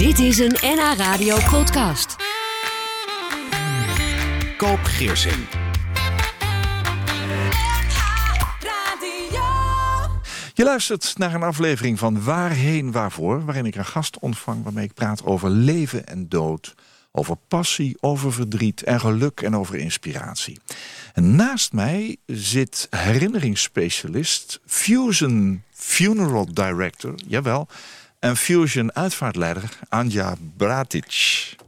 Dit is een NH Radio podcast. Koop Geersing. Je luistert naar een aflevering van Waarheen Waarvoor... waarin ik een gast ontvang waarmee ik praat over leven en dood... over passie, over verdriet en geluk en over inspiratie. En naast mij zit herinneringsspecialist... Fusion Funeral Director, jawel... en Fusion uitvaartleider Anja Bratic.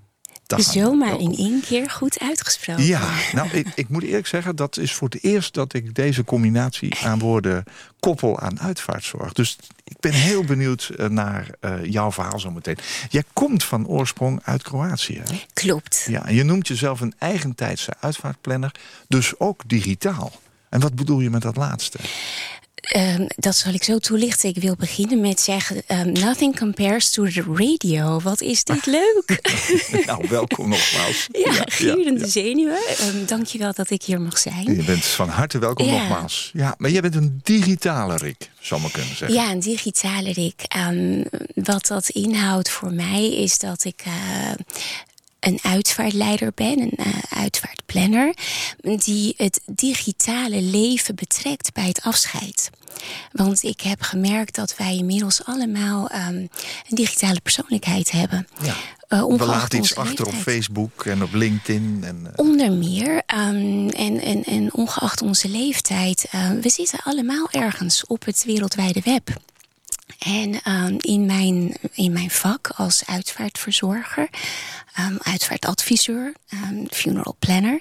Dag. Zomaar in één keer goed uitgesproken. Ja, nou, ik, ik moet eerlijk zeggen, dat is voor het eerst dat ik deze combinatie aan woorden koppel aan uitvaartzorg. Dus ik ben heel benieuwd eh, naar eh, jouw verhaal zometeen. Jij komt van oorsprong uit Kroatië. Hè? Klopt. Ja, en je noemt jezelf een eigentijdse uitvaartplanner, dus ook digitaal. En wat bedoel je met dat laatste? Um, dat zal ik zo toelichten. Ik wil beginnen met zeggen: um, Nothing compares to the radio. Wat is dit leuk? nou, welkom nogmaals. ja, ja gierende ja, ja. zenuwen. Um, Dank je wel dat ik hier mag zijn. Je bent van harte welkom ja. nogmaals. Ja, maar jij bent een digitale Rick, zou maar kunnen zeggen. Ja, een digitale Rick. wat dat inhoudt voor mij is dat ik. Uh, een uitvaartleider ben, een uh, uitvaartplanner, die het digitale leven betrekt bij het afscheid. Want ik heb gemerkt dat wij inmiddels allemaal um, een digitale persoonlijkheid hebben. Ja. Uh, We laten iets achter leeftijd. op Facebook en op LinkedIn. En, uh... Onder meer. Um, en, en, en ongeacht onze leeftijd. Uh, we zitten allemaal ergens op het wereldwijde web. En um, in, mijn, in mijn vak als uitvaartverzorger, um, uitvaartadviseur, um, funeral planner,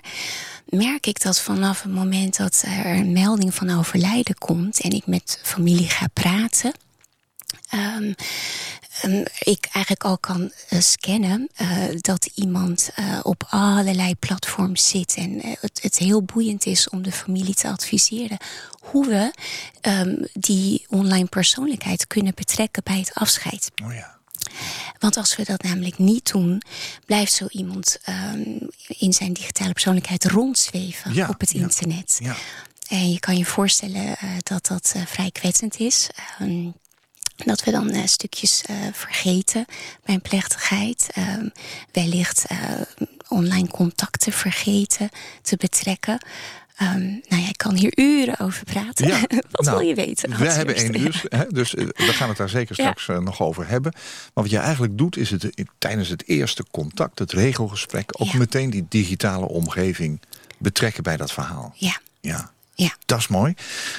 merk ik dat vanaf het moment dat er een melding van overlijden komt en ik met familie ga praten, um, um, ik eigenlijk al kan uh, scannen uh, dat iemand uh, op allerlei platforms zit. En het, het, heel boeiend is om de familie te adviseren hoe we die online persoonlijkheid kunnen betrekken bij het afscheid. Oh ja. Want als we dat namelijk niet doen, blijft zo iemand um, in zijn digitale persoonlijkheid rondzweven ja, op het ja, internet. Ja. En je kan je voorstellen uh, dat dat uh, vrij kwetsend is. Um, dat we dan uh, stukjes vergeten bij een plechtigheid. Uh, wellicht online contacten vergeten te betrekken. Um, nou ja, ik kan hier uren over praten. Ja, wat nou, wil je weten? We hebben één uur, hè, dus we gaan het daar zeker straks ja. nog over hebben. Maar wat je eigenlijk doet, is het tijdens het eerste contact, het regelgesprek, ook ja. meteen die digitale omgeving betrekken bij dat verhaal. Ja. Ja. Ja. Dat is mooi.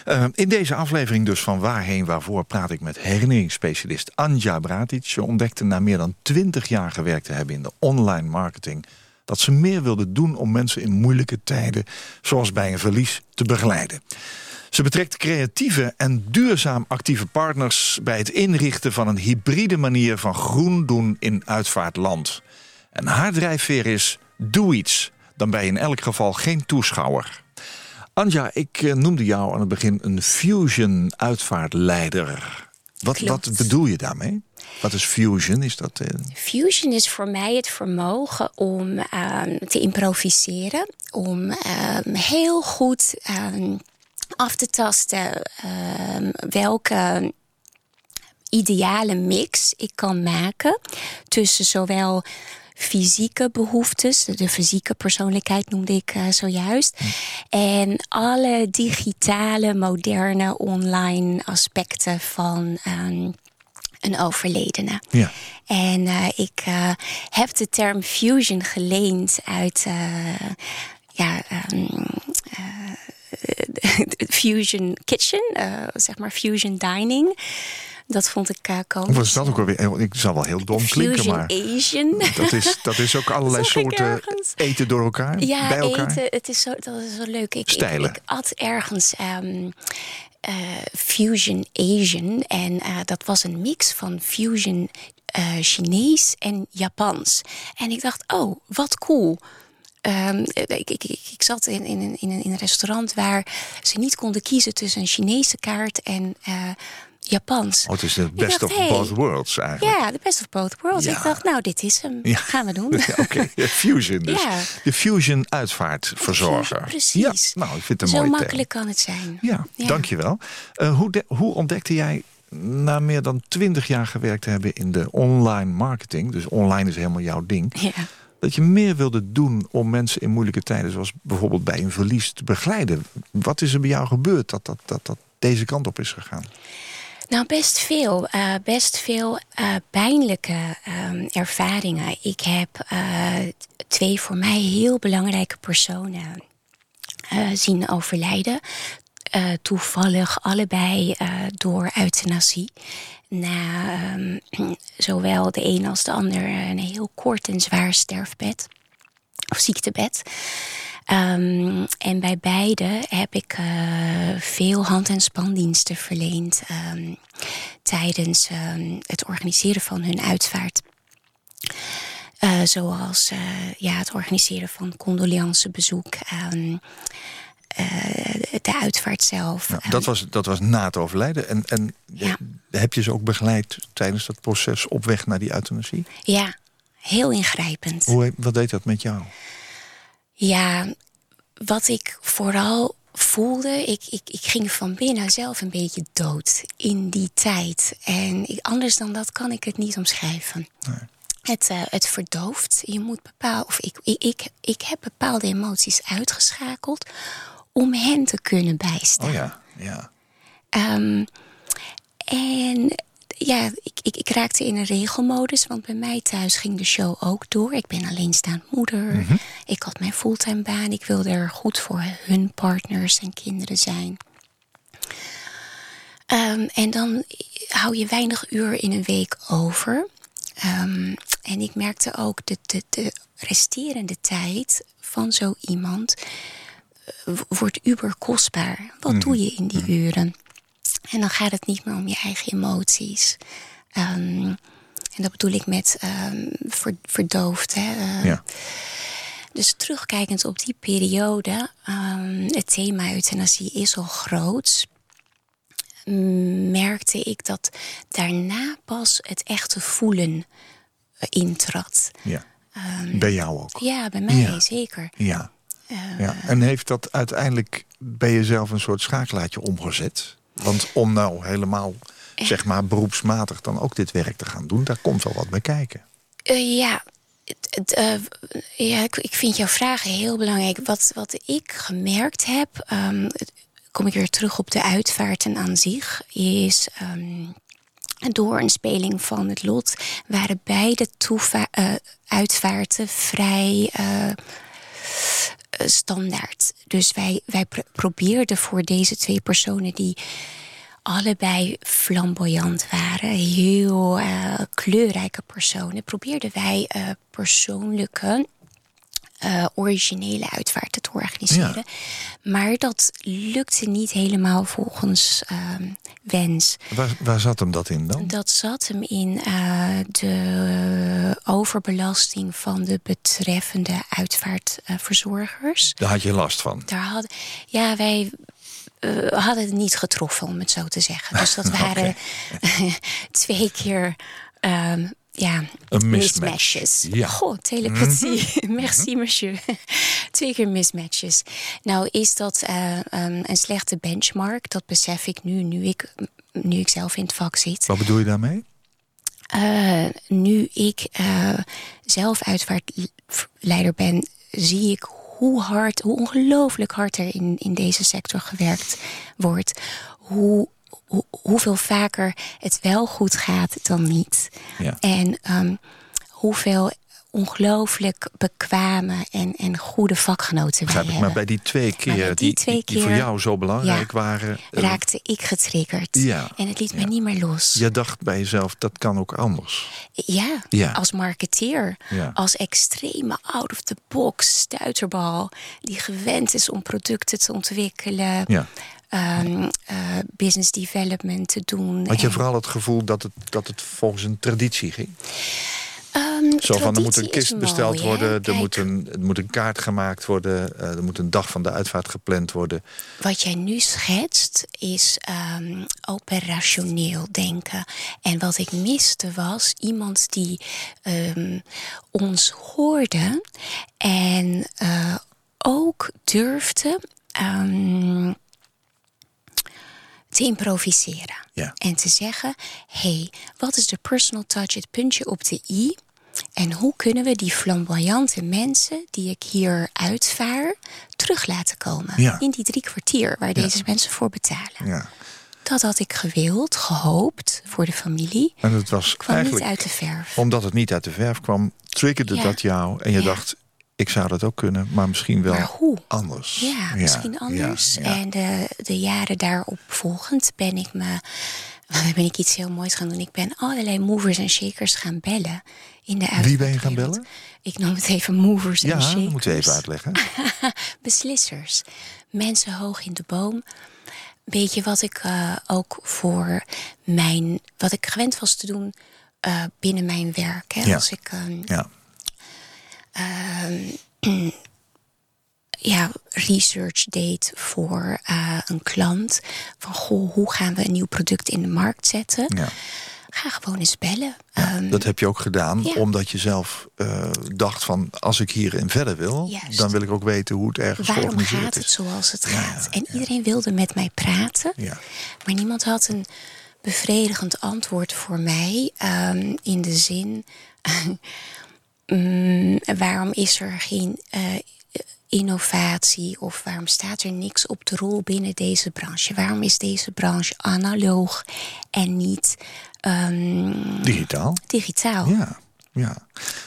Uh, in deze aflevering dus van Waarheen Waarvoor praat ik met herinneringsspecialist Anja Bratic. Ze ontdekte na meer dan twintig jaar gewerkt te hebben in de online marketing... dat ze meer wilde doen om mensen in moeilijke tijden, zoals bij een verlies, te begeleiden. Ze betrekt creatieve en duurzaam actieve partners... bij het inrichten van een hybride manier van groen doen in uitvaartland. En haar drijfveer is, doe iets. Dan ben je in elk geval geen toeschouwer. Anja, ik uh, noemde jou aan het begin een fusion uitvaartleider. Wat, wat bedoel je daarmee? Wat is fusion? Is dat, uh... Fusion is voor mij het vermogen om uh, te improviseren. Om heel goed af te tasten welke ideale mix ik kan maken tussen zowel fysieke behoeftes. De fysieke persoonlijkheid noemde ik uh, zojuist. Hm. En alle digitale, moderne, online aspecten van um, een overledene. Ja. En uh, ik uh, heb de term fusion geleend uit ja, um, Fusion Kitchen, zeg maar Fusion Dining. Dat vond ik uh, komisch. Wat is dat ook alweer? Ik zal wel heel dom Fusion klinken, maar... Asian. Dat is, dat is ook allerlei soorten eten door elkaar, ja, bij elkaar? eten, het is zo, dat is zo leuk. Ik, Stijlen. Ik, ik at ergens um, uh, Fusion Asian. En uh, dat was een mix van Fusion uh, Chinees en Japans. En ik dacht, oh, wat cool. Um, ik, ik, ik, zat in, in, in, in een restaurant waar ze niet konden kiezen tussen een Chinese kaart en Japans. Oh, het is de best dacht, of hey, both worlds eigenlijk. Ja, de best of both worlds. Ja. Ik dacht, nou, dit is hem. Ja. Gaan we doen. Ja, Oké, okay. fusion dus. De fusion uitvaartverzorger. Precies. Ja, nou, ik vind het een Zo mooie makkelijk kan het zijn. Ja, Ja. dankjewel. Uh, hoe, de, hoe ontdekte jij na meer dan twintig jaar gewerkt te hebben in de online marketing... dus online is helemaal jouw ding... Ja. dat je meer wilde doen om mensen in moeilijke tijden... zoals bijvoorbeeld bij een verlies te begeleiden. Wat is er bij jou gebeurd dat dat, dat, dat deze kant op is gegaan? Nou, best veel. Uh, best veel uh, pijnlijke um, ervaringen. Ik heb uh, twee voor mij heel belangrijke personen zien overlijden. toevallig allebei door euthanasie. Na um, zowel de een als de ander een heel kort en zwaar sterfbed. Of ziektebed. Um, en bij beide heb ik uh, veel hand- en spandiensten verleend um, tijdens um, het organiseren van hun uitvaart. Uh, zoals uh, ja, het organiseren van condoleancebezoek, de uitvaart zelf. Ja, dat, was, dat was na het overlijden. En, en ja. heb je ze ook begeleid tijdens dat proces op weg naar die euthanasie? Ja, heel ingrijpend. Hoe, wat deed dat met jou? Ja, wat ik vooral voelde, ik, ik, ik ging van binnen zelf een beetje dood in die tijd. En ik, anders dan dat kan ik het niet omschrijven. Nee. Het, uh, het verdooft. Je moet bepalen, of ik, ik, ik, ik heb bepaalde emoties uitgeschakeld om hen te kunnen bijstaan. Oh ja, ja. Um, en ja, ik, ik, ik, raakte in een regelmodus. Want bij mij thuis ging de show ook door. Ik ben alleenstaand moeder. Mm -hmm. Ik had mijn fulltime baan. Ik wilde er goed voor hun partners en kinderen zijn. Um, en dan hou je weinig uur in een week over. Um, en ik merkte ook de, de, de resterende tijd van zo iemand uh, wordt uber kostbaar. Wat mm doe je in die uren? En dan gaat het niet meer om je eigen emoties. Um, en dat bedoel ik met um, ver, verdoofd. Hè? Uh, ja. Dus terugkijkend op die periode, um, het thema euthanasie is al groot. Merkte ik dat daarna pas het echte voelen uh, intrad. Ja. bij jou ook? Ja, bij mij ja. zeker. Ja. Uh, ja. En heeft dat uiteindelijk bij jezelf een soort schakelaartje omgezet? Want om nou helemaal, zeg maar, beroepsmatig dan ook dit werk te gaan doen, daar komt wel wat bij kijken. Uh, ja, uh, ja ik, vind jouw vragen heel belangrijk. Wat, wat ik gemerkt heb, um, kom ik weer terug op de uitvaarten aan zich, is. Um, door een speling van het lot waren beide uh, uitvaarten vrij standaard. Dus wij, wij pr probeerden voor deze twee personen die allebei flamboyant waren, heel uh, kleurrijke personen, probeerden wij uh, persoonlijke uh, originele uitvaarten te organiseren. Ja. Maar dat lukte niet helemaal volgens uh, wens. Waar, waar, zat hem dat in dan? Dat zat hem in uh, de overbelasting van de betreffende uitvaartverzorgers. Daar had je last van? Daar had, ja, wij uh, hadden het niet getroffen, om het zo te zeggen. Dus dat waren twee keer um, ja, een mismatches. Ja. Goh, telepathie. Mm. Merci, monsieur. Twee keer mismatches. Nou is dat uh, um, een slechte benchmark. Dat besef ik nu, nu ik, nu ik zelf in het vak zit. Wat bedoel je daarmee? Uh, nu ik uh, zelf uitvaartleider ben, zie ik hoe hard, hoe ongelooflijk hard er in, in deze sector gewerkt wordt. Hoe hoe, hoeveel vaker het wel goed gaat dan niet. Ja. En um, hoeveel ongelooflijk bekwame en, en goede vakgenoten wij hebben. Maar bij die twee keer, die, die, twee keer, die, voor jou zo belangrijk ja, waren... raakte ik getriggerd. Ja, en het liet ja. mij niet meer los. Je dacht bij jezelf, dat kan ook anders. Ja, ja. als marketeer. Als extreme out-of-the-box stuiterbal... die gewend is om producten te ontwikkelen... Um, uh, business development te doen. Had je en... vooral het gevoel dat het, dat het volgens een traditie ging? Um, Zo van, er moet een kist besteld worden, er moet, een, er moet een kaart gemaakt worden... Uh, er moet een dag van de uitvaart gepland worden. Wat jij nu schetst is um, operationeel denken. En wat ik miste was iemand die um, ons hoorde... en uh, ook durfde te improviseren. Ja. En te zeggen: hey, wat is de personal touch, het puntje op de i? En hoe kunnen we die flamboyante mensen die ik hier uitvaar terug laten komen Ja. in die drie kwartier waar deze mensen voor betalen? Ja. Dat had ik gewild, gehoopt voor de familie. En het was Kwam eigenlijk, niet uit de verf. omdat het niet uit de verf kwam, triggerde dat jou. En je dacht, ik zou dat ook kunnen, maar misschien wel Maar hoe? anders. Ja, misschien anders. ja, ja. En de, de jaren daarop volgend ben ik me. Dan ben ik iets heel moois gaan doen. Ik ben allerlei movers en shakers gaan bellen. In de Wie ben je gaan bellen? Ik noem het even movers Ja, en shakers. dat moet je even uitleggen. Beslissers. Mensen hoog in de boom. Weet je wat ik eh, ook voor mijn. wat ik gewend was te doen eh, binnen mijn werk. Hè? Ja. Als ik. ehm, Ja. ja, research deed voor eh, een klant. Van goh, hoe gaan we een nieuw product in de markt zetten? Ja. Ga gewoon eens bellen. Ja, Ehm, dat heb je ook gedaan, ja. omdat je zelf eh, dacht van... als ik hierin verder wil, Juist. dan wil ik ook weten hoe het ergens waarom georganiseerd gaat het is. zoals het gaat? en iedereen wilde met mij praten. Ja. Maar niemand had een bevredigend antwoord voor mij. ehm, in de zin, mm, waarom is er geen eh, innovatie of waarom staat er niks op de rol binnen deze branche? Waarom is deze branche analoog en niet ehm, Digitaal. digitaal? Ja, ja.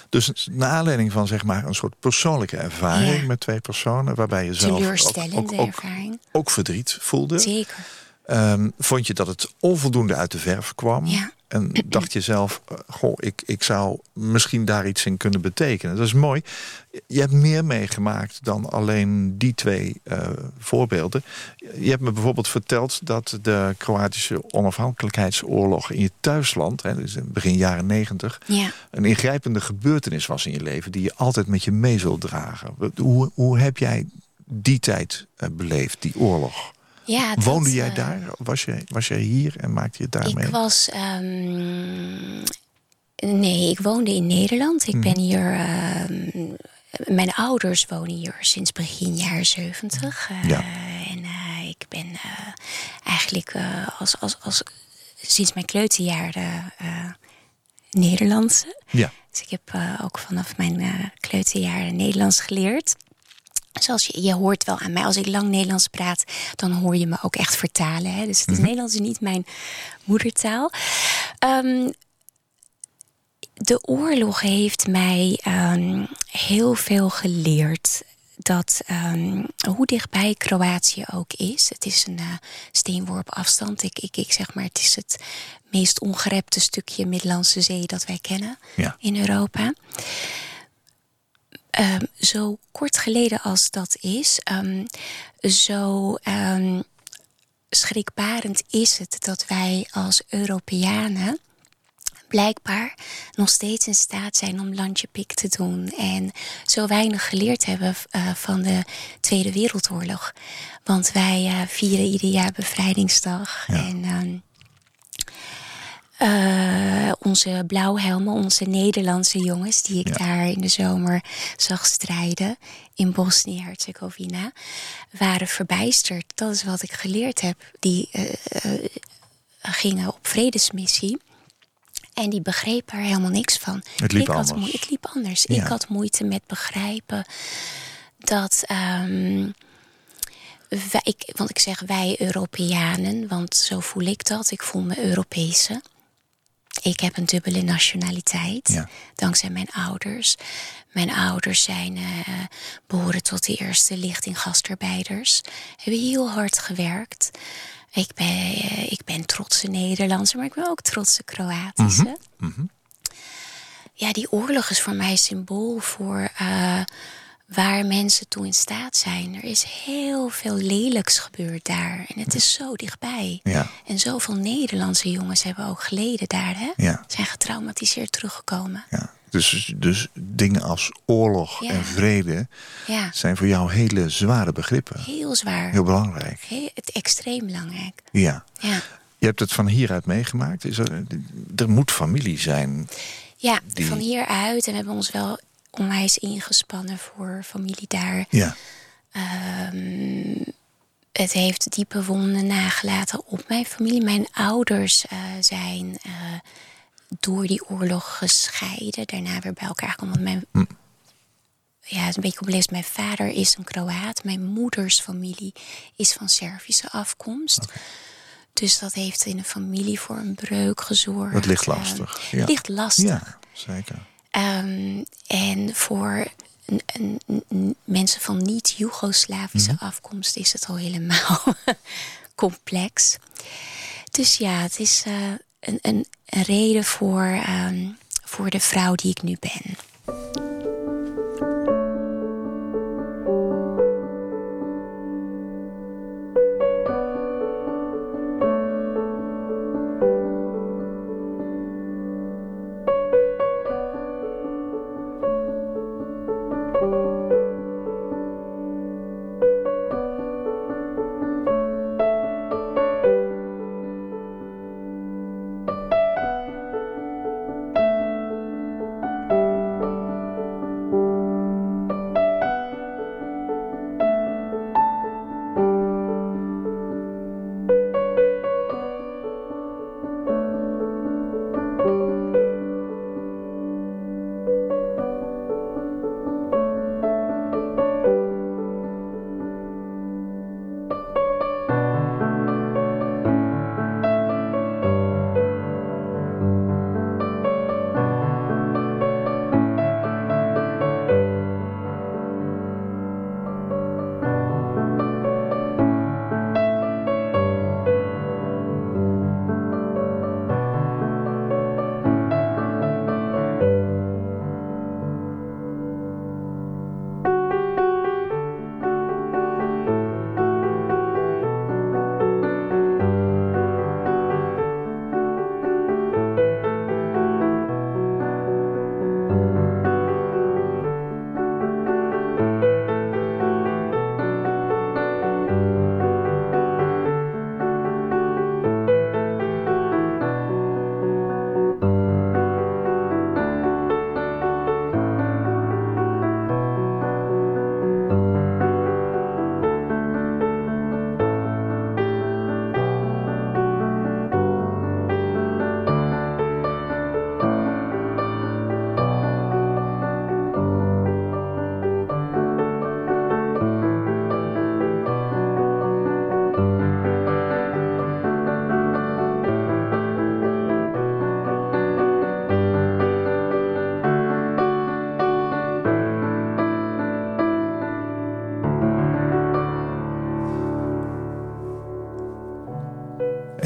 Dus naar aanleiding van zeg maar een soort persoonlijke ervaring Ja. met twee personen, waarbij je zelf ook, ook, ook verdriet voelde, Zeker. Ehm, vond je dat het onvoldoende uit de verf kwam. Ja. En dacht je zelf, eh, goh, ik, ik zou misschien daar iets in kunnen betekenen. Dat is mooi. Je hebt meer meegemaakt dan alleen die twee eh, voorbeelden. Je hebt me bijvoorbeeld verteld dat de Kroatische onafhankelijkheidsoorlog in je thuisland, hè, dus in begin jaren negentig, Ja. een ingrijpende gebeurtenis was in je leven die je altijd met je mee zult dragen. Hoe, hoe heb jij die tijd eh, beleefd, die oorlog? Ja, dat, Woonde jij eh, daar? Was je, was jij hier en maakte je het daarmee? Ik was. ehm, nee, ik woonde in Nederland. Ik ben hier. ehm, mijn ouders wonen hier sinds begin jaren zeventig. Ja. En eh, ik ben eigenlijk als, als, als, sinds mijn kleuterjaren Nederlandse. Ja, Dus ik heb ook vanaf mijn kleuterjaren Nederlands geleerd. Zoals je, je hoort wel aan mij, als ik lang Nederlands praat, dan hoor je me ook echt vertalen. Hè? Dus het is Nederlands is niet mijn moedertaal. Ehm, de oorlog heeft mij ehm, heel veel geleerd. Dat ehm, hoe dichtbij Kroatië ook is. Het is een eh, steenworp afstand. Ik, ik, ik zeg maar, het is het meest ongerepte stukje Middellandse Zee dat wij kennen ja. in Europa. Ehm, zo kort geleden als dat is, ehm, zo ehm, schrikbarend is het dat wij als Europeanen blijkbaar nog steeds in staat zijn om landje pik te doen. En zo weinig geleerd hebben eh, van de Tweede Wereldoorlog. Want wij eh, vieren ieder jaar bevrijdingsdag. En eh, onze blauwhelmen, onze Nederlandse jongens... die ik Ja. daar in de zomer zag strijden in Bosnië-Herzegovina... waren verbijsterd. Dat is wat ik geleerd heb. Die eh, eh, gingen op vredesmissie... En die begreep er helemaal niks van. Het liep ik had anders. het liep anders. Ja. Ik had moeite met begrijpen dat. ehm, wij, ik, want ik zeg wij Europeanen, want zo voel ik dat. Ik voel me Europese. Ik heb een dubbele nationaliteit, Ja. dankzij mijn ouders. Mijn ouders zijn, eh, behoren tot de eerste lichting-gastarbeiders. Hebben heel hard gewerkt. Ik ben, eh, ik ben trotse Nederlandse, maar ik ben ook trotse Kroatische. Ja, die oorlog is voor mij symbool voor eh, waar mensen toe in staat zijn. Er is heel veel lelijks gebeurd daar. En het is zo dichtbij. Ja. En zoveel Nederlandse jongens hebben ook geleden daar. Hè? Ja. Zijn getraumatiseerd teruggekomen. ja. Dus, dus dingen als oorlog Ja. en vrede Ja, zijn voor jou hele zware begrippen. heel zwaar. Heel belangrijk. Heel, het extreem belangrijk. Ja. Ja. Je hebt het van hieruit meegemaakt. Is er, er moet familie zijn. Ja, Die- van hieruit. En we hebben ons wel onwijs ingespannen voor familie daar. Ja. Ehm, het heeft diepe wonden nagelaten op mijn familie. Mijn ouders uh, zijn uh, door die oorlog gescheiden. Daarna weer bij elkaar gekomen. Want mijn, Hm. ja, het is een beetje complex. Mijn vader is een Kroaat. Mijn moeders familie is van Servische afkomst. Dus dat heeft in de familie voor een breuk gezorgd. Dat ligt Eh, lastig. Ja. Ligt lastig. Ja, zeker. Ehm, en voor een, een- een- mensen van niet-Jugoslavische Mhm. afkomst is het al helemaal complex. Dus ja, het is eh, een, een, een reden voor, ehm, voor de vrouw die ik nu ben.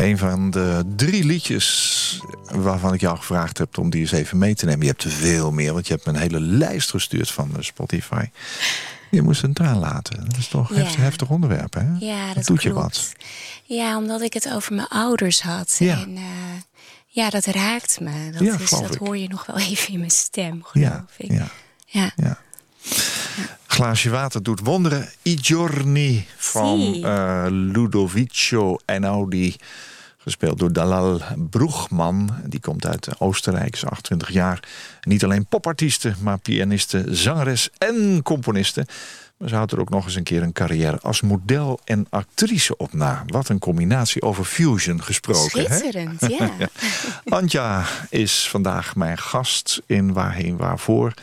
Een van de drie liedjes waarvan ik jou gevraagd heb om die eens even mee te nemen. Je hebt er veel meer, want je hebt me een hele lijst gestuurd van eh, Spotify. Je moest een traan laten. Dat is toch een Ja. heftig, onderwerp, hè? Ja, dat, doet je klopt. wat. Ja, omdat ik het over mijn ouders had. Ja. En eh, ja, dat raakt me. Dat, Ja, is, dat hoor je nog wel even in mijn stem, geloof Ja, ik. ja, Ja. ja. Glaasje water doet wonderen. I giorni van eh, Ludovico Einaudi. Gespeeld door Dalal Broegman. Die komt uit Oostenrijk, is 28 jaar. Niet alleen popartieste, maar pianiste, zangeres en componiste. Maar ze houdt er ook nog eens een keer een carrière als model en actrice op na. Wat een combinatie over fusion gesproken. hè? Schitterend, ja. Antja is vandaag mijn gast in Waarheen Waarvoor.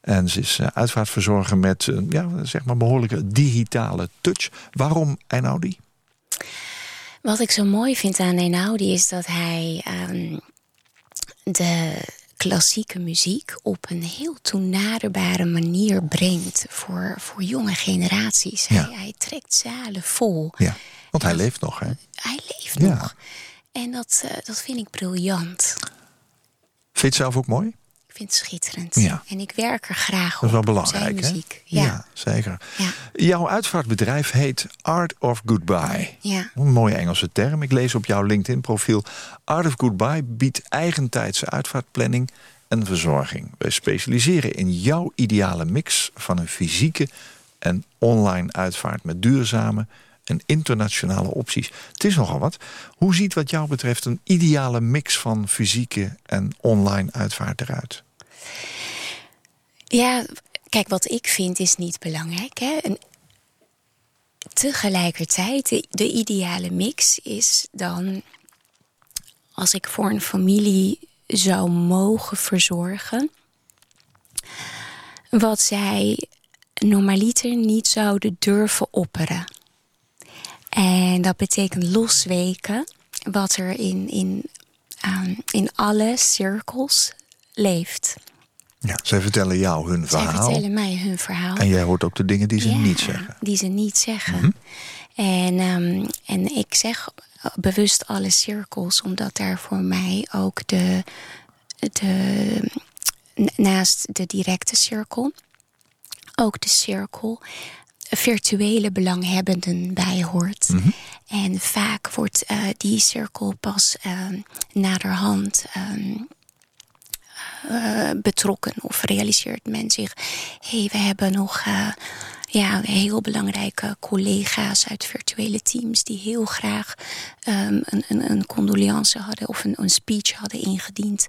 En ze is eh, uitvaartverzorger met eh, ja, zeg maar behoorlijke digitale touch. Waarom Einaudi? Wat ik zo mooi vind aan Einaudi is dat hij ehm, de klassieke muziek op een heel toenaderbare manier brengt voor, voor jonge generaties. Ja. Hij, hij trekt zalen vol. Ja, want hij leeft nog, hè? Hij leeft Ja. nog. En dat, eh, dat vind ik briljant. Vind je het zelf ook mooi? Vind het schitterend. Ja. En ik werk er graag Dat is wel op, op belangrijk, hè? Ja. zeker. Ja. Jouw uitvaartbedrijf heet Art of Goodbye. Ja. Een mooie Engelse term. Ik lees op jouw LinkedIn-profiel. Art of Goodbye biedt eigentijdse uitvaartplanning en verzorging. Wij specialiseren in jouw ideale mix van een fysieke en online uitvaart met duurzame en internationale opties. Het is nogal wat. Hoe ziet wat jou betreft een ideale mix van fysieke en online uitvaart eruit? Ja, kijk, wat ik vind is niet belangrijk. Hè? Een, tegelijkertijd, de, de ideale mix is dan als ik voor een familie zou mogen verzorgen, wat zij normaliter niet zouden durven opperen. En dat betekent losweken wat er in, in, in alle cirkels leeft. Ja, zij vertellen jou hun verhaal. Zij vertellen mij hun verhaal. En jij hoort ook de dingen die ze Ja, niet zeggen. Die ze niet zeggen. Mhm. en, ehm, en ik zeg bewust alle cirkels, omdat daar voor mij ook de, de naast de directe cirkel, ook de cirkel virtuele belanghebbenden bij hoort. Mhm. En vaak wordt eh, die cirkel pas ehm, naderhand ehm, eh, betrokken of realiseert men zich: hé, hey, we hebben nog eh, ja, heel belangrijke collega's uit virtuele teams die heel graag ehm, een, een, een condoleance hadden of een, een speech hadden ingediend.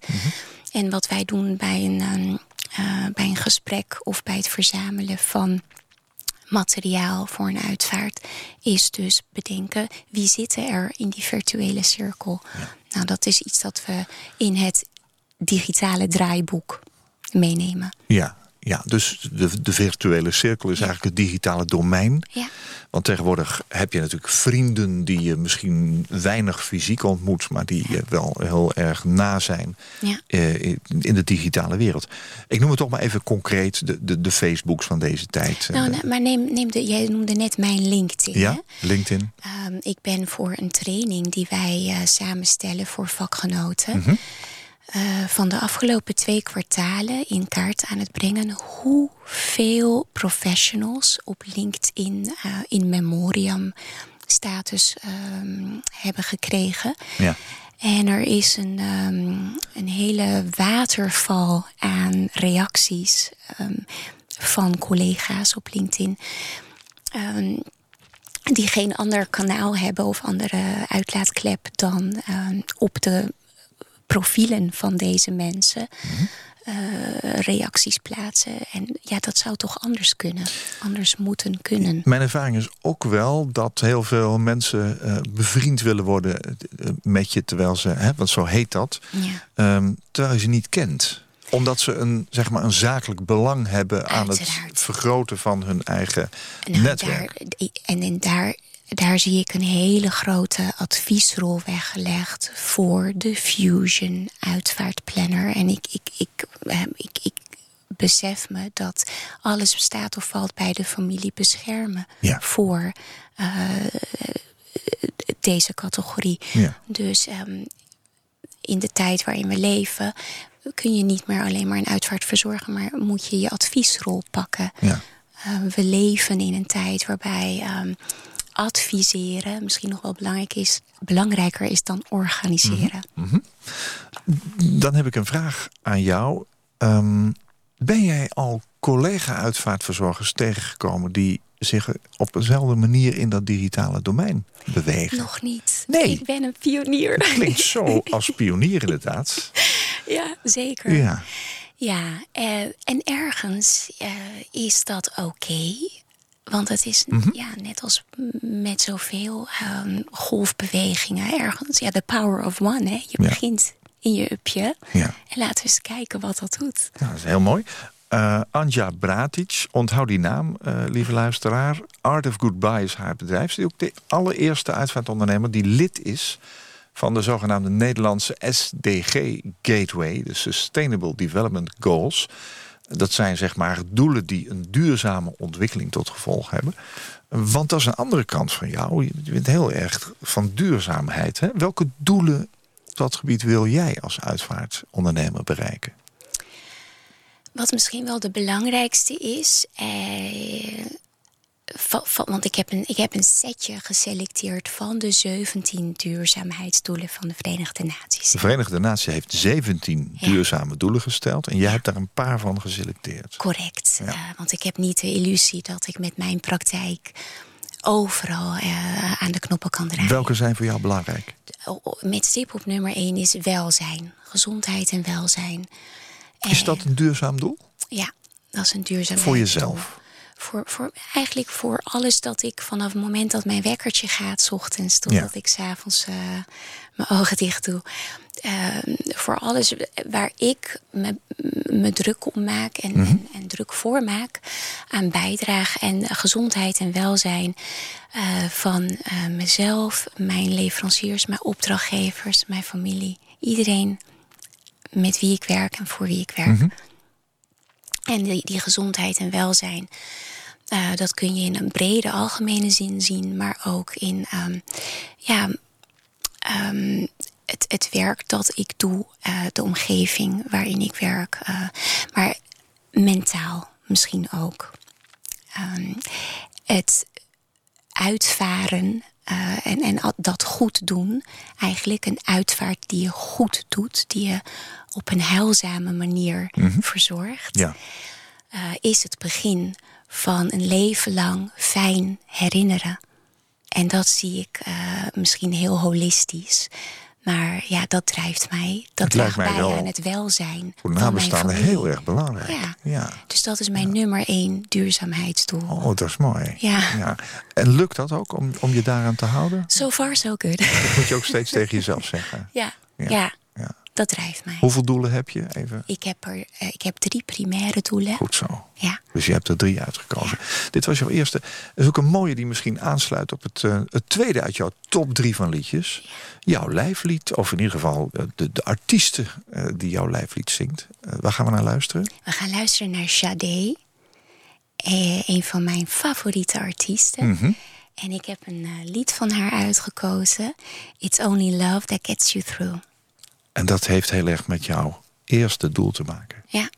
En wat wij doen bij een, ehm, eh, bij een gesprek of bij het verzamelen van materiaal voor een uitvaart is dus bedenken wie zitten er in die virtuele cirkel. Nou, dat is iets dat we in het digitale draaiboek meenemen. Ja, ja dus de, de virtuele cirkel is eigenlijk het digitale domein. Ja. Want tegenwoordig heb je natuurlijk vrienden die je misschien weinig fysiek ontmoet, maar die je wel heel erg na zijn Ja. eh, in de digitale wereld. Ik noem het toch maar even concreet de, de, de Facebooks van deze tijd. Nou, nou, maar neem, neem de, jij noemde net mijn LinkedIn. ja, hè? LinkedIn. Ehm, ik ben voor een training die wij eh, samenstellen voor vakgenoten. Mhm. Eh, van de afgelopen twee kwartalen in kaart aan het brengen hoeveel professionals op LinkedIn eh, in memoriam status ehm, hebben gekregen. Ja. En er is een, ehm, een hele waterval aan reacties ehm, van collega's op LinkedIn. Die geen ander kanaal hebben of andere uitlaatklep dan op de profielen van deze mensen eh, reacties plaatsen. En ja, dat zou toch anders kunnen, anders moeten kunnen. Mijn ervaring is ook wel dat heel veel mensen eh, bevriend willen worden eh, met je, terwijl ze, hè, want zo heet dat, Ja. ehm, terwijl je ze niet kent omdat ze een, zeg maar een zakelijk belang hebben aan het vergroten van hun eigen Nou, netwerk. Daar, en en daar, daar zie ik een hele grote adviesrol weggelegd voor de Fusion uitvaartplanner. En ik, ik, ik, eh, ik, ik besef me dat alles bestaat of valt bij de familie beschermen Ja. voor eh, deze categorie. Ja. Dus ehm, in de tijd waarin we leven kun je niet meer alleen maar een uitvaart verzorgen, maar moet je je adviesrol pakken. Ja. Uh, we leven in een tijd waarbij um, adviseren misschien nog wel belangrijk is, belangrijker is dan organiseren. Mhm. Dan heb ik een vraag aan jou. Um, ben jij al collega-uitvaartverzorgers tegengekomen die zich op dezelfde manier in dat digitale domein bewegen? Nog niet. Nee. Ik ben een pionier. Het klinkt zo als pionier inderdaad. Ja, zeker. Ja. Ja, uh, en ergens uh, is dat oké. Want het is Mhm. mm -hmm. ja, net als met zoveel um, golfbewegingen ergens. Ja, the power of one. Hè? Je Ja. begint in je upje. Ja. En laten we eens kijken wat dat doet. Ja, dat is heel mooi. Uh, Anja Bratic, onthoud die naam, uh, lieve luisteraar. Art of Goodbye is haar bedrijf. Ze is ook de allereerste uitvaartondernemer die lid is van de zogenaamde Nederlandse SDG Gateway, de Sustainable Development Goals. Dat zijn zeg maar doelen die een duurzame ontwikkeling tot gevolg hebben. Want dat is een andere kant van jou. Je bent heel erg van duurzaamheid. Hè? Welke doelen op dat gebied wil jij als uitvaartondernemer bereiken? Wat misschien wel de belangrijkste is. Eh, van, van, want ik heb, een, ik heb een setje geselecteerd van de 17 duurzaamheidsdoelen van de Verenigde Naties. De Verenigde Naties heeft 17 ja. duurzame doelen gesteld. En jij hebt daar een paar van geselecteerd. Correct. Ja. Uh, want ik heb niet de illusie dat ik met mijn praktijk overal uh, aan de knoppen kan draaien. Welke zijn voor jou belangrijk? Met stip op nummer 1 is welzijn. Gezondheid en welzijn. Is dat een duurzaam doel? Ja, dat is een duurzaam Voor jezelf? Voor, voor, eigenlijk voor alles dat ik vanaf het moment dat mijn wekkertje gaat, s ochtends, totdat ik s'avonds uh, mijn ogen dicht doe. Uh, voor alles waar ik me, me druk om maak en, mm -hmm. en, en, druk voor maak aan bijdrage en gezondheid en welzijn uh, van mezelf, mijn leveranciers, mijn opdrachtgevers, mijn familie, iedereen met wie ik werk en voor wie ik werk. Mm -hmm. En die, die, gezondheid en welzijn, uh, dat kun je in een brede algemene zin zien, maar ook in um, ja, um, het, het werk dat ik doe, uh, de omgeving waarin ik werk, uh, maar mentaal misschien ook. Um, het uitvaren uh, en, en dat goed doen, eigenlijk een uitvaart die je goed doet, die je op een heilzame manier mm -hmm. verzorgt, ja. uh, is het begin van een leven lang fijn herinneren. En dat zie ik uh, misschien heel holistisch. Maar ja, dat drijft mij. Dat draagt mij bij wel aan het welzijn. Voor nabestaanden heel erg belangrijk. Ja. ja. Dus dat is mijn ja. nummer één duurzaamheidsdoel. Oh, dat is mooi. Ja. ja. En lukt dat ook om, om je daaraan te houden? So far, so good. Dat moet je ook steeds tegen jezelf zeggen. Ja, ja. Dat drijft mij. Hoeveel doelen heb je? Even. Ik heb, er, ik heb drie primaire doelen. Goed zo. Ja. Dus je hebt er drie uitgekozen. Dit was jouw eerste. Dat is ook een mooie die misschien aansluit op het, uh, het tweede uit jouw top drie van liedjes. Ja. Jouw lijflied, of in ieder geval de, de artiesten uh, die jouw lijflied zingt. Waar gaan we naar luisteren? We gaan luisteren naar Sade. een van mijn favoriete artiesten. Mm -hmm. En ik heb een lied van haar uitgekozen. It's Only Love That Gets You Through. En dat heeft heel erg met jouw eerste doel te maken. Ja.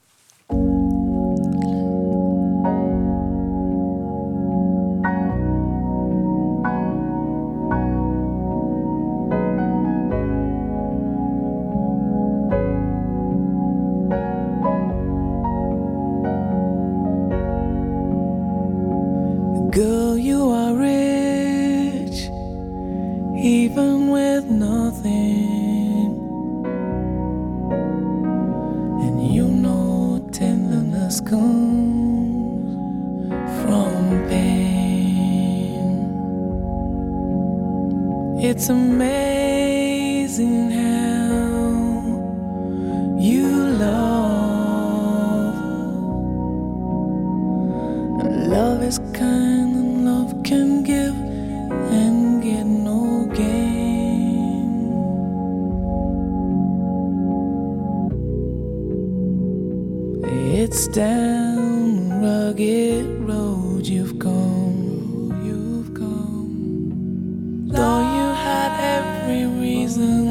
It's down rugged road you've gone. you've come. Though you had every reason,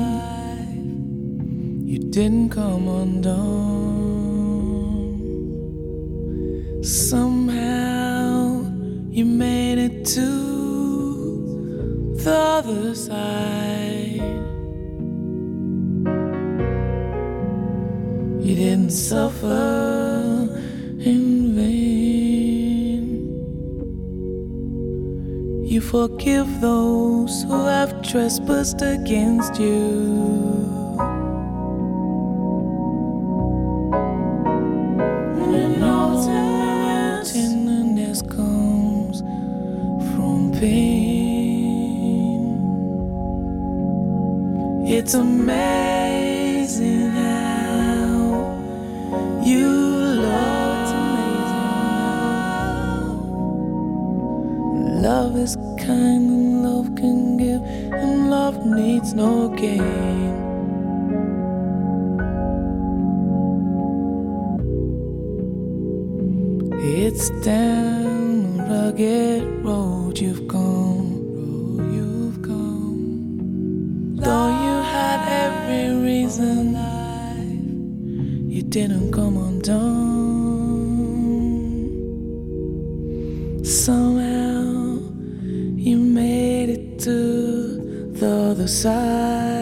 you didn't come undone. Somehow you made it to the other side. You didn't suffer forgive those who have trespassed against you. Every reason, you didn't come undone. Somehow you made it to the other side.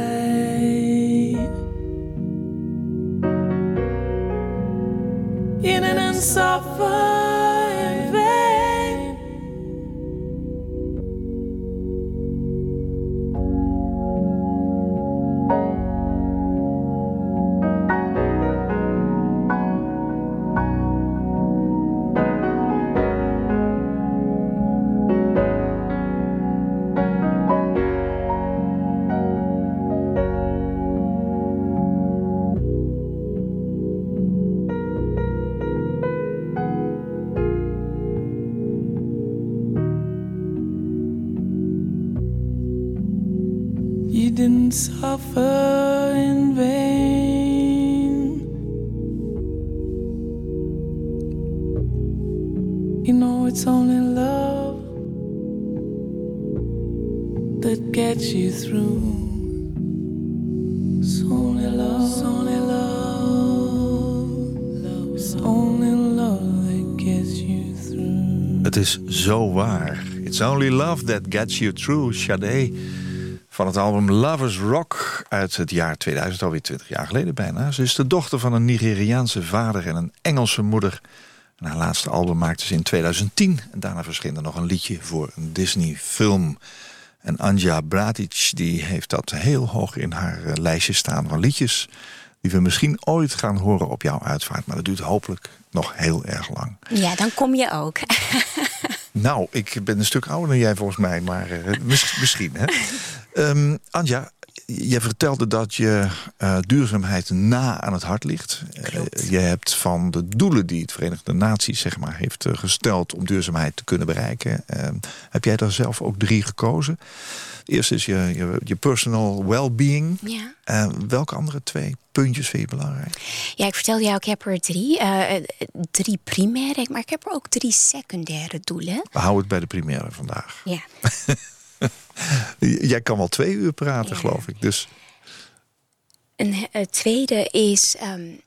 It's only love that gets you through, Sade. Van het album Lovers Rock uit het jaar 2000, alweer 20 jaar geleden bijna. Ze is de dochter van een Nigeriaanse vader en een Engelse moeder. En haar laatste album maakte ze in 2010. En daarna verscheen er nog een liedje voor een Disney-film. En Anja Bratic die heeft dat heel hoog in haar eh, lijstje staan van liedjes... die we misschien ooit gaan horen op jouw uitvaart. Maar dat duurt hopelijk nog heel erg lang. Ja, dan kom je ook. Nou, ik ben een stuk ouder dan jij volgens mij, maar uh, mis, misschien. Hè? Um, Anja, je vertelde dat je uh, duurzaamheid na aan het hart ligt. Uh, je hebt van de doelen die het Verenigde Naties zeg maar, heeft gesteld om duurzaamheid te kunnen bereiken. Ehm, heb jij daar zelf ook drie gekozen? Eerst is je, je, je personal well-being. Ja. Uh, welke andere twee puntjes vind je belangrijk? Ja, ik vertelde jou, ik heb er drie. Drie primaire, maar ik heb er ook drie secundaire doelen. We houden het bij de primaire vandaag. Ja. Jij kan wel twee uur praten, ja. geloof ik. Dus... Een het tweede is um,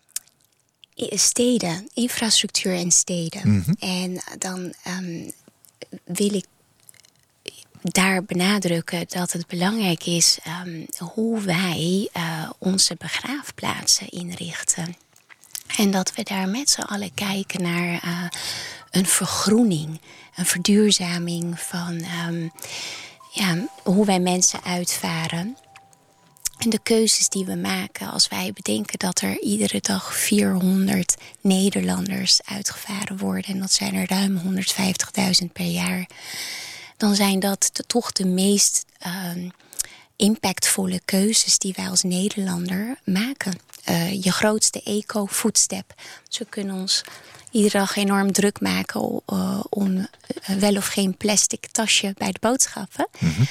steden, infrastructuur en steden. Mhm. Mm -hmm. En dan um, wil ik daar benadrukken dat het belangrijk is um, hoe wij uh, onze begraafplaatsen inrichten. En dat we daar met z'n allen kijken naar uh, een vergroening, een verduurzaming van um, ja, hoe wij mensen uitvaren. En de keuzes die we maken als wij bedenken dat er iedere dag 400 Nederlanders uitgevaren worden. En dat zijn er ruim 150.000 per jaar dan zijn dat de, toch de meest uh, impactvolle keuzes die wij als Nederlander maken. Uh, je grootste eco-footstep. We kunnen ons iedere dag enorm druk maken uh, om wel of geen plastic tasje bij de boodschappen. Mm -hmm.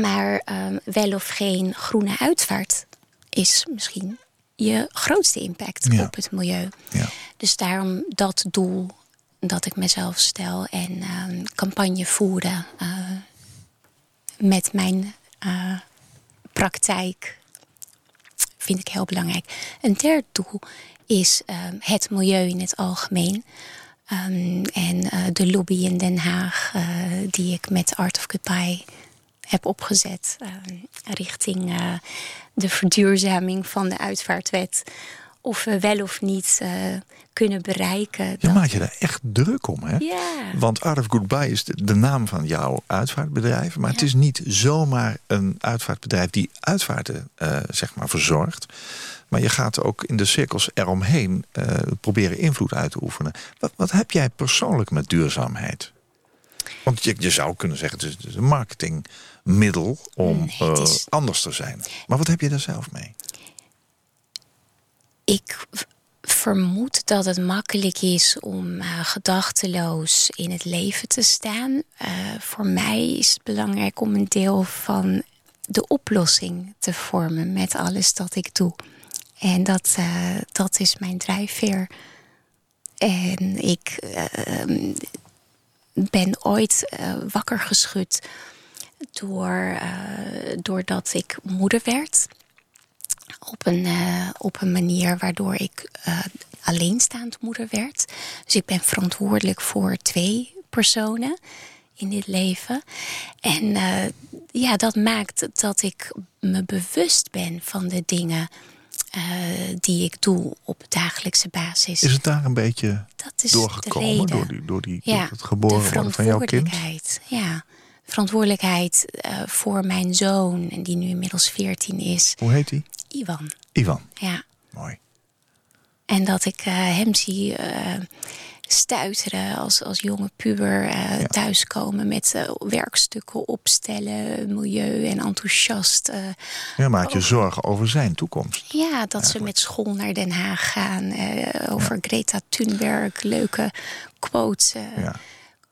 Maar um, wel of geen groene uitvaart is misschien je grootste impact ja. op het milieu. Ja. Dus daarom dat doel dat ik mezelf stel en uh, campagne voeren uh, met mijn uh, praktijk vind ik heel belangrijk. Een derde doel is ehm, het milieu in het algemeen. Um, en eh, de lobby in Den Haag eh, die ik met Art of Goodbye heb opgezet ehm, richting eh, de verduurzaming van de uitvaartwet of we wel of niet uh, kunnen bereiken. Je dat... maakt je daar echt druk om, hè? Ja. Want Art of Goodbye is de, de naam van jouw uitvaartbedrijf. Maar ja. het is niet zomaar een uitvaartbedrijf die uitvaarten uh, zeg maar verzorgt. Maar je gaat ook in de cirkels eromheen uh, proberen invloed uit te oefenen. Wat, wat heb jij persoonlijk met duurzaamheid? Want je, je zou kunnen zeggen, het is, een marketingmiddel om nee, is... anders te zijn. Maar wat heb je daar zelf mee? Ik vermoed dat het makkelijk is om uh, gedachteloos in het leven te staan. Uh, voor mij is het belangrijk om een deel van de oplossing te vormen met alles dat ik doe. En dat, uh, dat is mijn drijfveer. En ik ben ooit wakker geschud door, doordat ik moeder werd op een, uh, op een manier waardoor ik uh, alleenstaand moeder werd. Dus ik ben verantwoordelijk voor twee personen in dit leven. En uh, ja, dat maakt dat ik me bewust ben van de dingen die ik doe op dagelijkse basis. Is het daar een beetje dat is doorgekomen door, die, door, die, ja, door het geboren worden van jouw kind? Ja, verantwoordelijkheid voor mijn zoon, die nu inmiddels 14 is. Hoe heet hij? Ivan. Ivan. Ja. Mooi. En dat ik uh, hem zie uh, stuiteren als, als jonge puber uh, ja. thuiskomen met werkstukken opstellen, milieu en enthousiast. ja, maak je over... zorgen over zijn toekomst. Ja, dat Eigenlijk. ze met school naar Den Haag gaan, over ja. Greta Thunberg, leuke quotes. ja.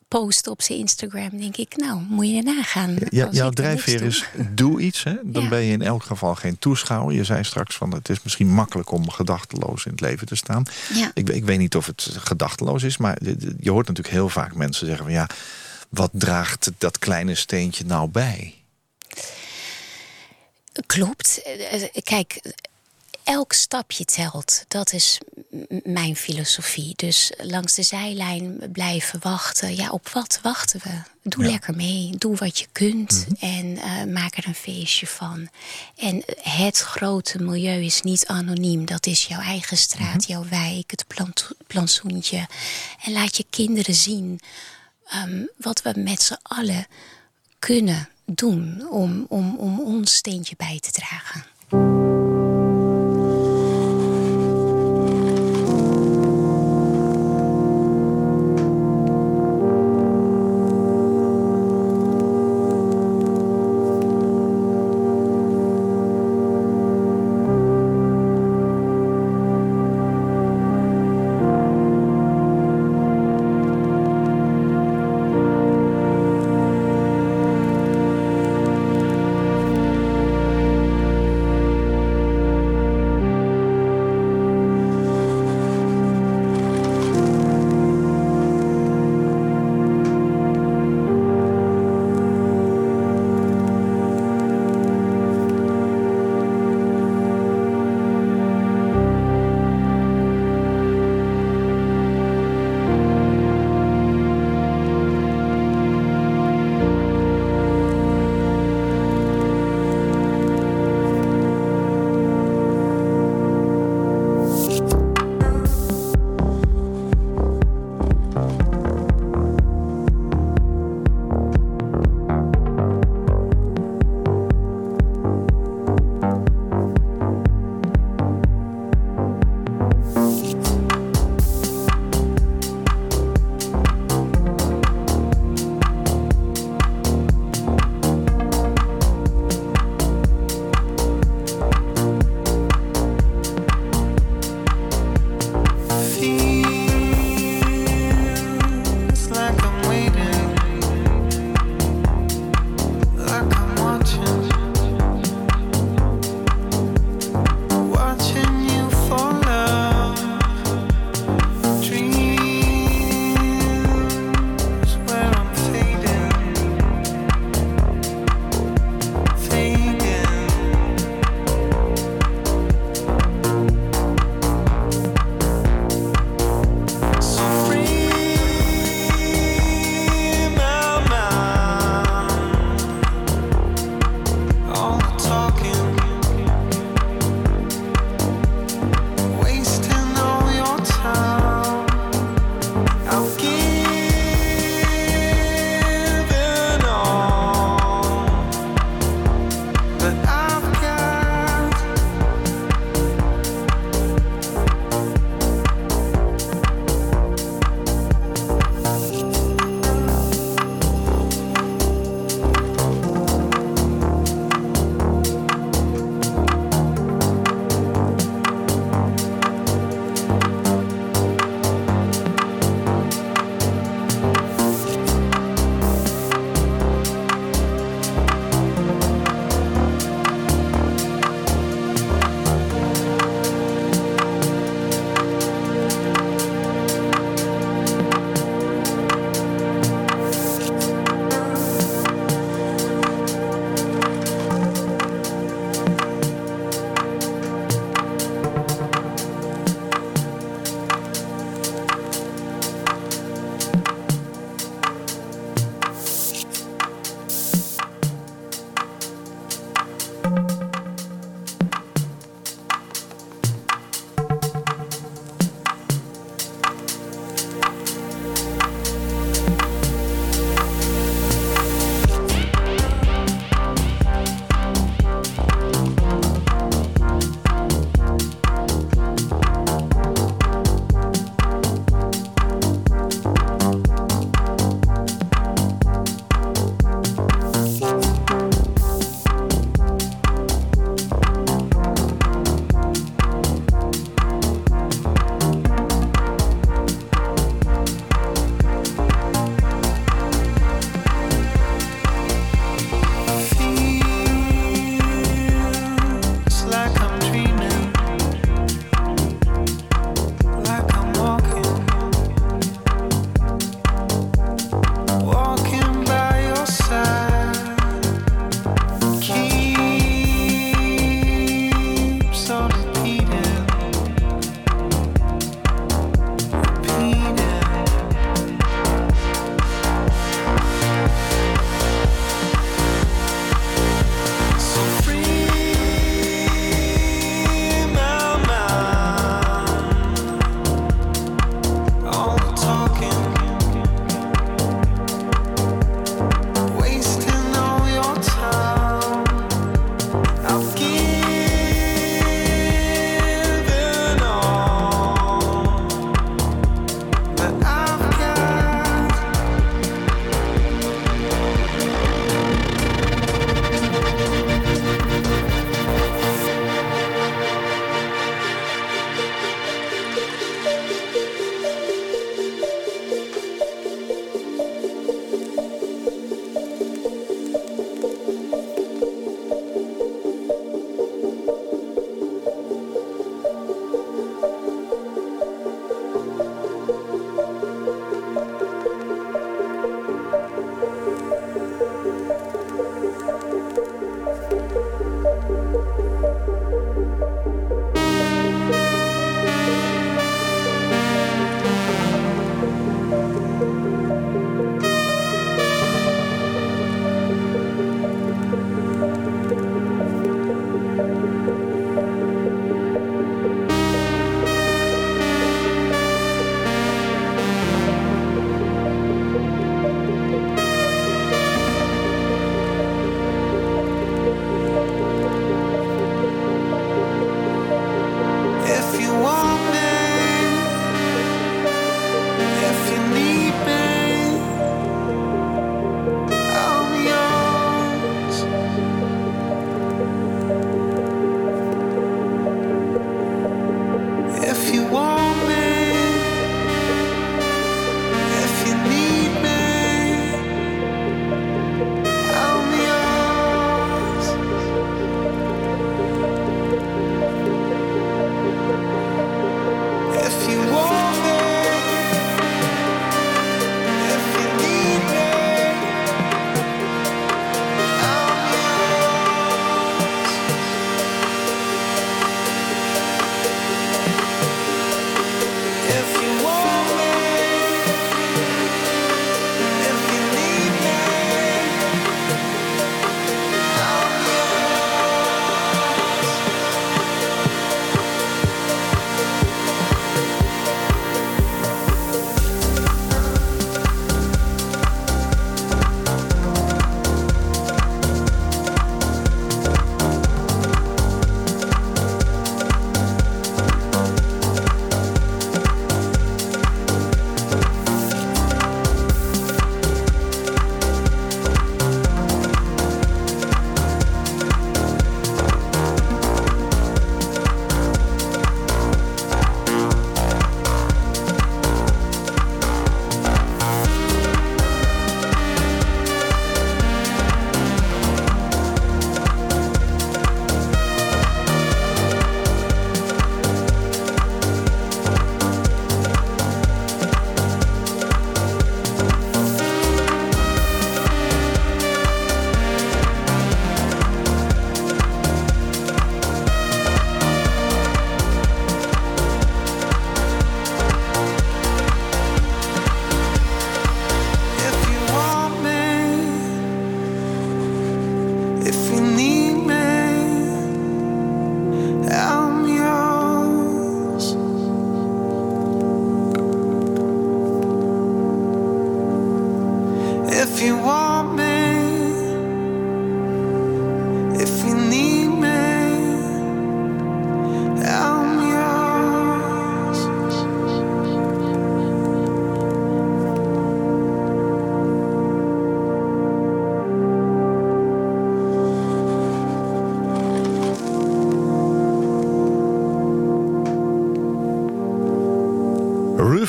Post op zijn Instagram, denk ik, nou, moet je erna gaan. Ja, jouw drijfveer is doe iets. Hè? Dan ben je in elk geval geen toeschouwer. Je zei straks van het is misschien makkelijk om gedachteloos in het leven te staan. Ja. Ik, ik weet niet of het gedachteloos is, maar je hoort natuurlijk heel vaak mensen zeggen van ja, wat draagt dat kleine steentje nou bij? Klopt. Eh, eh, kijk, elk stapje telt. Dat is mijn filosofie. Dus langs de zijlijn blijven wachten. Ja, op wat wachten we? Doe lekker mee. Doe wat je kunt. Mhm. En uh, maak er een feestje van. En het grote milieu is niet anoniem. Dat is jouw eigen straat, mhm. jouw wijk, het plant plantsoentje. En laat je kinderen zien um, wat we met z'n allen kunnen doen om, om, om ons steentje bij te dragen.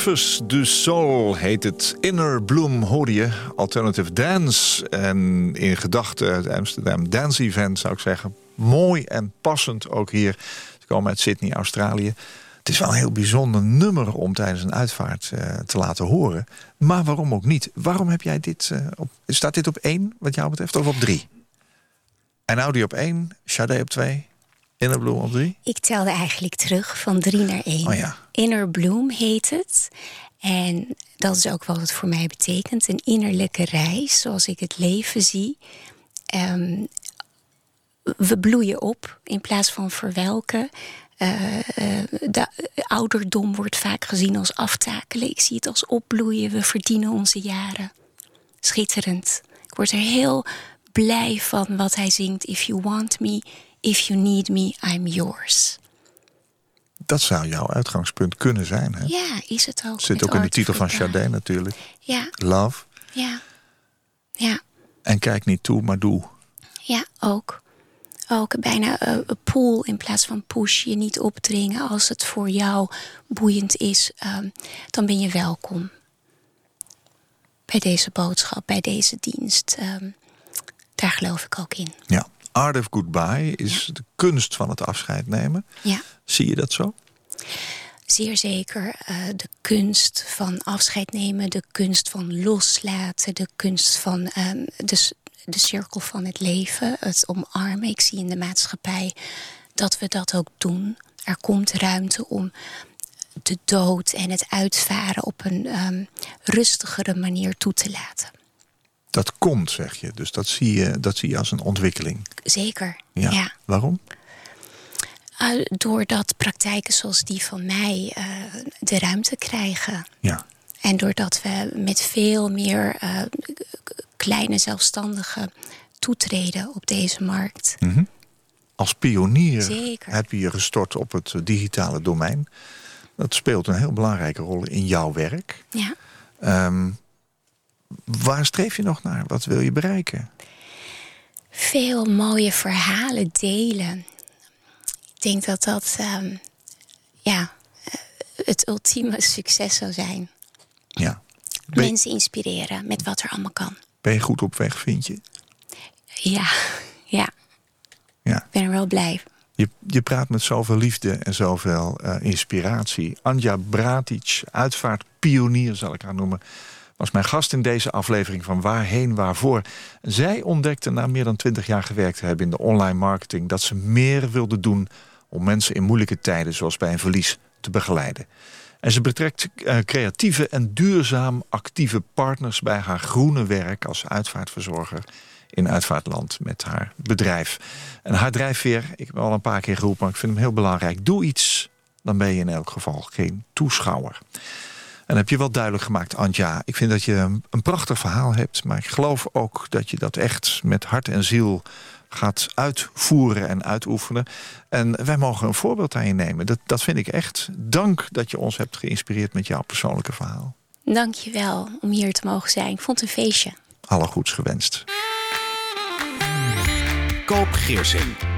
Rivers du Soul heet het. Inner Bloom hoorde je. Alternative Dance. En in gedachten het Amsterdam Dance Event zou ik zeggen. Mooi en passend ook hier. Ze komen uit Sydney, Australië. Het is wel een heel bijzonder nummer om tijdens een uitvaart uh, te laten horen. Maar waarom ook niet? Waarom heb jij dit uh, op... Staat dit op één, wat jou betreft, of op drie? En Audi op één, Sade op twee, Inner Bloom op drie? Ik telde eigenlijk terug van drie naar één. Oh ja. Inner Bloom heet het. En dat is ook wat het voor mij betekent. Een innerlijke reis, zoals ik het leven zie. Um, we bloeien op in plaats van verwelken. Uh, uh, de ouderdom wordt vaak gezien als aftakelen. Ik zie het als opbloeien. We verdienen onze jaren. Schitterend. Ik word er heel blij van wat hij zingt. If you want me, if you need me, I'm yours. Dat zou jouw uitgangspunt kunnen zijn. Hè? Ja, is het ook. Zit ook in de titel van Chardin natuurlijk. Ja. Love. Ja. Ja. En kijk niet toe, maar doe. Ja, ook. Ook bijna uh, pull in plaats van push. Je niet opdringen. Als het voor jou boeiend is, um, dan ben je welkom. Bij deze boodschap, bij deze dienst. Um, daar geloof ik ook in. Ja. Art of Goodbye is ja. de kunst van het afscheid nemen. Ja. Zie je dat zo? Zeer zeker. Uh, de kunst van afscheid nemen, de kunst van loslaten, de kunst van um, de, de cirkel van het leven, het omarmen. Ik zie in de maatschappij dat we dat ook doen. Er komt ruimte om de dood en het uitvaren op een um, rustigere manier toe te laten. Dat komt, zeg je. Dus dat zie je, dat zie je als een ontwikkeling. Zeker, ja. ja. Waarom? Uh, doordat praktijken zoals die van mij uh, de ruimte krijgen. Ja. En doordat we met veel meer uh, kleine zelfstandigen toetreden op deze markt. Mm -hmm. Als pionier Zeker. heb je je gestort op het digitale domein. Dat speelt een heel belangrijke rol in jouw werk. Ja. Um, waar streef je nog naar? Wat wil je bereiken? Veel mooie verhalen delen. Ik denk dat dat um, ja, het ultieme succes zou zijn. Ja. Ben... Mensen inspireren met wat er allemaal kan. Ben je goed op weg, vind je? Ja, ja. ja. Ik ben er wel blij. Je, je praat met zoveel liefde en zoveel uh, inspiratie. Anja Bratic, uitvaartpionier zal ik haar noemen was mijn gast in deze aflevering van Waarheen Waarvoor. Zij ontdekte na meer dan twintig jaar gewerkt te hebben in de online marketing... dat ze meer wilde doen om mensen in moeilijke tijden... zoals bij een verlies te begeleiden. En ze betrekt uh, creatieve en duurzaam actieve partners... bij haar groene werk als uitvaartverzorger in uitvaartland met haar bedrijf. En haar drijfveer, ik heb al een paar keer geroepen... maar ik vind hem heel belangrijk. Doe iets, dan ben je in elk geval geen toeschouwer. En heb je wel duidelijk gemaakt, Antja. Ik vind dat je een prachtig verhaal hebt. Maar ik geloof ook dat je dat echt met hart en ziel gaat uitvoeren en uitoefenen. En wij mogen een voorbeeld aan je nemen. Dat, dat vind ik echt. Dank dat je ons hebt geïnspireerd met jouw persoonlijke verhaal. Dank je wel om hier te mogen zijn. Ik vond het een feestje. Alle goeds gewenst. Koop Geersing.